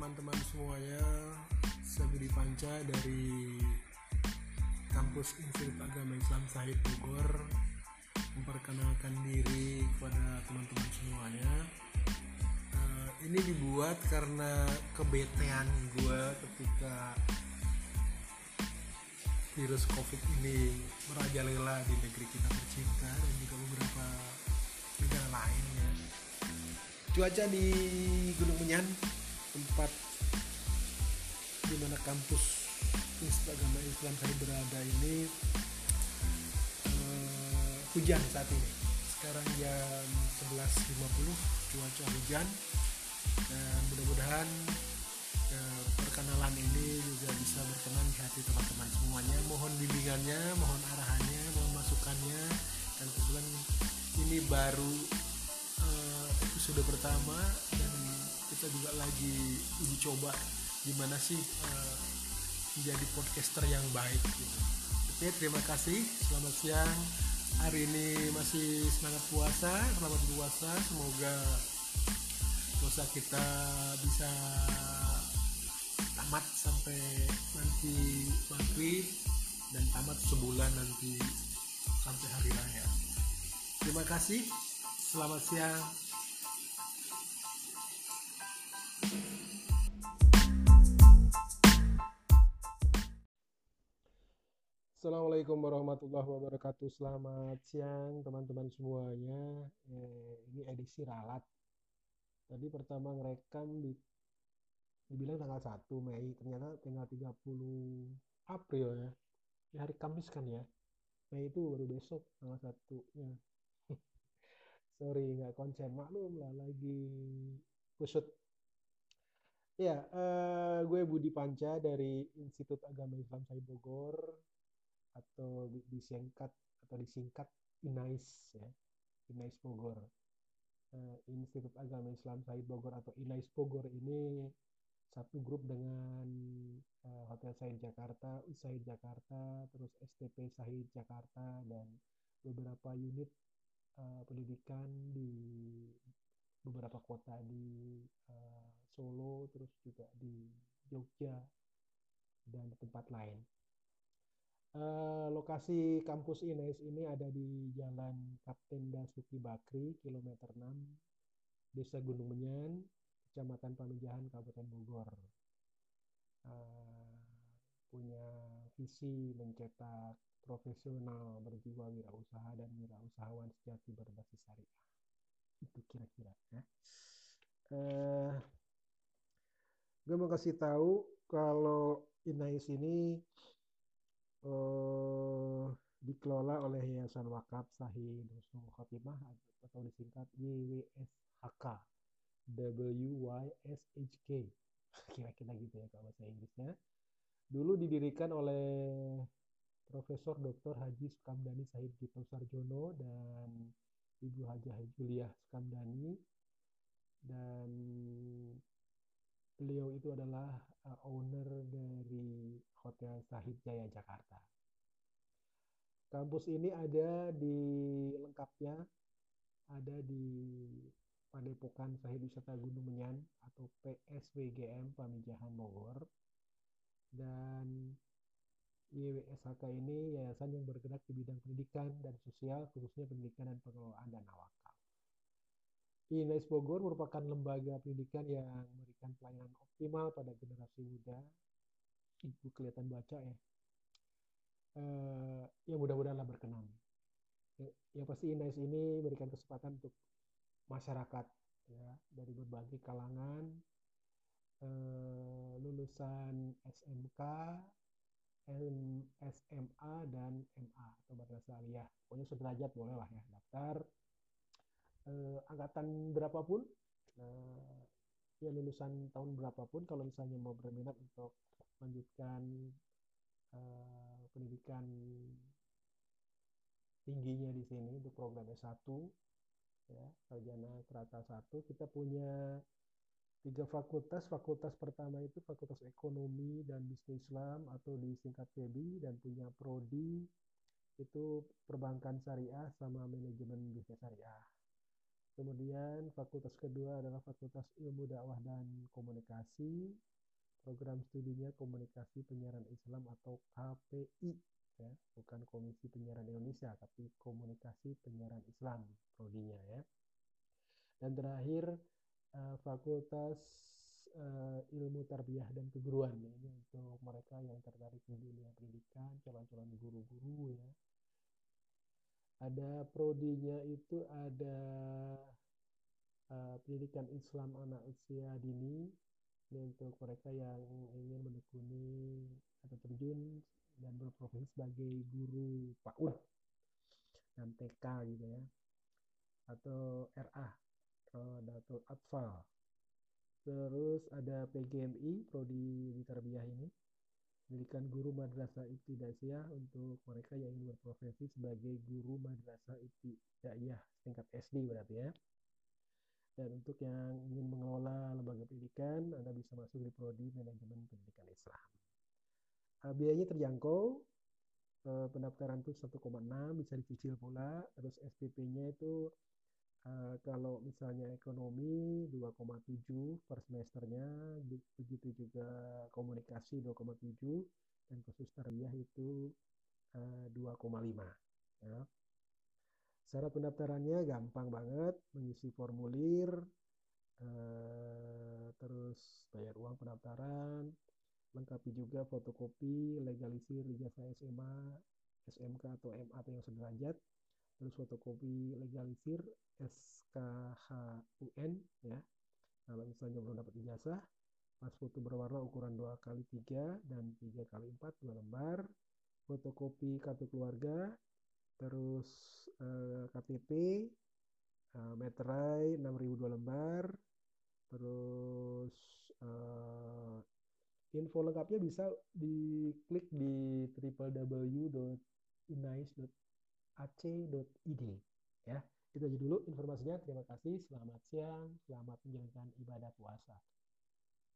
teman-teman semuanya. Saya Budi Panca dari Kampus Institut Agama Islam Sahid Bogor. Memperkenalkan diri kepada teman-teman semuanya. Eh, Ini dibuat karena kebetean gue ketika virus covid ini merajalela di negeri kita tercinta dan juga beberapa negara lainnya cuaca di Gunung Menyan tempat di mana kampus Institut Agama Islam saya berada ini eh, hujan saat ini. Sekarang jam 11.50 cuaca hujan. Dan mudah-mudahan eh, perkenalan ini juga bisa berkenan di hati teman-teman semuanya. Mohon bimbingannya mohon arahannya mohon masukannya. Dan kebetulan ini baru eh, episode pertama dan kita juga lagi uji coba gimana sih eh, menjadi podcaster yang baik gitu. Oke, terima kasih. Selamat siang. Hari ini masih semangat puasa. Selamat puasa. Semoga puasa kita bisa tamat sampai nanti maghrib dan tamat sebulan nanti sampai hari raya. Terima kasih. Selamat siang. Assalamualaikum warahmatullahi wabarakatuh. Selamat siang teman-teman semuanya. Eh, ini edisi ralat. Tadi pertama ngerekam di dibilang tanggal 1 Mei, ternyata tanggal 30 April ya. Ini hari Kamis kan ya. Mei itu baru besok tanggal 1 ya. Sorry nggak konsen maklum lah lagi kusut. Ya, eh, gue Budi Panca dari Institut Agama Islam Sai Bogor atau di- disingkat atau disingkat INAIS ya. INAIS Bogor. Eh, Institut Agama Islam Said Bogor atau INAIS Bogor ini satu grup dengan eh, Hotel Said Jakarta, Usaid Jakarta, terus STP Sahid Jakarta dan beberapa unit eh, pendidikan di beberapa kota di eh, Solo, terus juga di Jogja dan tempat lain. Eh, lokasi kampus INES ini ada di Jalan Kapten Dasuki Bakri, kilometer 6, Desa Gunung Menyan, Kecamatan Pamijahan, Kabupaten Bogor. Eh, punya visi mencetak profesional berjiwa wirausaha dan wirausahawan sejati berbasis syariah. Itu kira-kira ya. Eh, gue mau kasih tahu kalau INAIS ini eh, dikelola oleh Yayasan Wakaf Sahih Husnul Khotimah atau disingkat YWSHK WYSHK kira-kira gitu ya kalau bahasa Inggrisnya dulu didirikan oleh Profesor Dr. Haji Sukamdani Said Gito Sarjono dan Ibu Hajah Juliah Sukamdani dan beliau itu adalah uh, owner dari Hotel Sahid Jaya Jakarta. Kampus ini ada di lengkapnya ada di Padepokan Sahid Wisata Gunung Menyan atau PSWGM Pamijahan Bogor dan YWSHK ini yayasan yang bergerak di bidang pendidikan dan sosial khususnya pendidikan dan pengelolaan dana wakaf. INAIS Bogor merupakan lembaga pendidikan yang memberikan pelayanan optimal pada generasi muda. Ibu kelihatan baca ya. Eh, ya mudah-mudahan lah berkenan. Ya, yang pasti INAIS ini memberikan kesempatan untuk masyarakat ya dari berbagai kalangan eh, lulusan SMK, SMA dan MA atau madrasah aliyah. Pokoknya sederajat boleh lah ya daftar eh, angkatan berapapun, ya lulusan tahun berapapun, kalau misalnya mau berminat untuk melanjutkan eh, pendidikan tingginya di sini untuk program S1, ya, sarjana serata 1, kita punya tiga fakultas. Fakultas pertama itu Fakultas Ekonomi dan Bisnis Islam atau disingkat PEBI dan punya prodi itu perbankan syariah sama manajemen bisnis syariah. Kemudian fakultas kedua adalah Fakultas Ilmu Dakwah dan Komunikasi. Program studinya Komunikasi Penyiaran Islam atau KPI ya, bukan Komisi Penyiaran Indonesia tapi Komunikasi Penyiaran Islam prodinya ya. Dan terakhir uh, Fakultas uh, Ilmu Tarbiyah dan Keguruan ya. ini untuk mereka yang tertarik di dunia pendidikan, calon-calon guru-guru ya ada prodinya itu ada uh, pendidikan Islam anak usia dini untuk mereka yang ingin menekuni atau terjun dan berprofesi sebagai guru PAUD dan TK gitu ya atau RA Rodatul Atfal terus ada PGMI prodi di tarbiyah ini pendidikan guru madrasah ibtidaiyah untuk mereka yang ingin berprofesi sebagai guru madrasah ibtidaiyah tingkat SD berarti ya. Dan untuk yang ingin mengelola lembaga pendidikan, Anda bisa masuk di prodi manajemen pendidikan Islam. Uh, biayanya terjangkau, uh, pendaftaran itu 1,6 bisa dicicil pula, terus SPP-nya itu Uh, kalau misalnya ekonomi 2,7 per semesternya, begitu juga komunikasi 2,7 dan khusus tarbiyah itu uh, 2,5 ya. Syarat pendaftarannya gampang banget, mengisi formulir, uh, terus bayar uang pendaftaran, lengkapi juga fotokopi, legalisir ijazah SMA, SMK atau MA atau yang sederajat, terus fotokopi legalisir SKHUN ya. Kalau misalnya belum dapat ijazah pas foto berwarna ukuran 2 kali 3 dan 3 kali 4 dua lembar fotokopi kartu keluarga terus eh, KTP eh, meterai 6000 dua lembar terus eh, info lengkapnya bisa diklik di www.inais.com ac.id ya. Itu aja dulu informasinya. Terima kasih. Selamat siang. Selamat menjalankan ibadah puasa.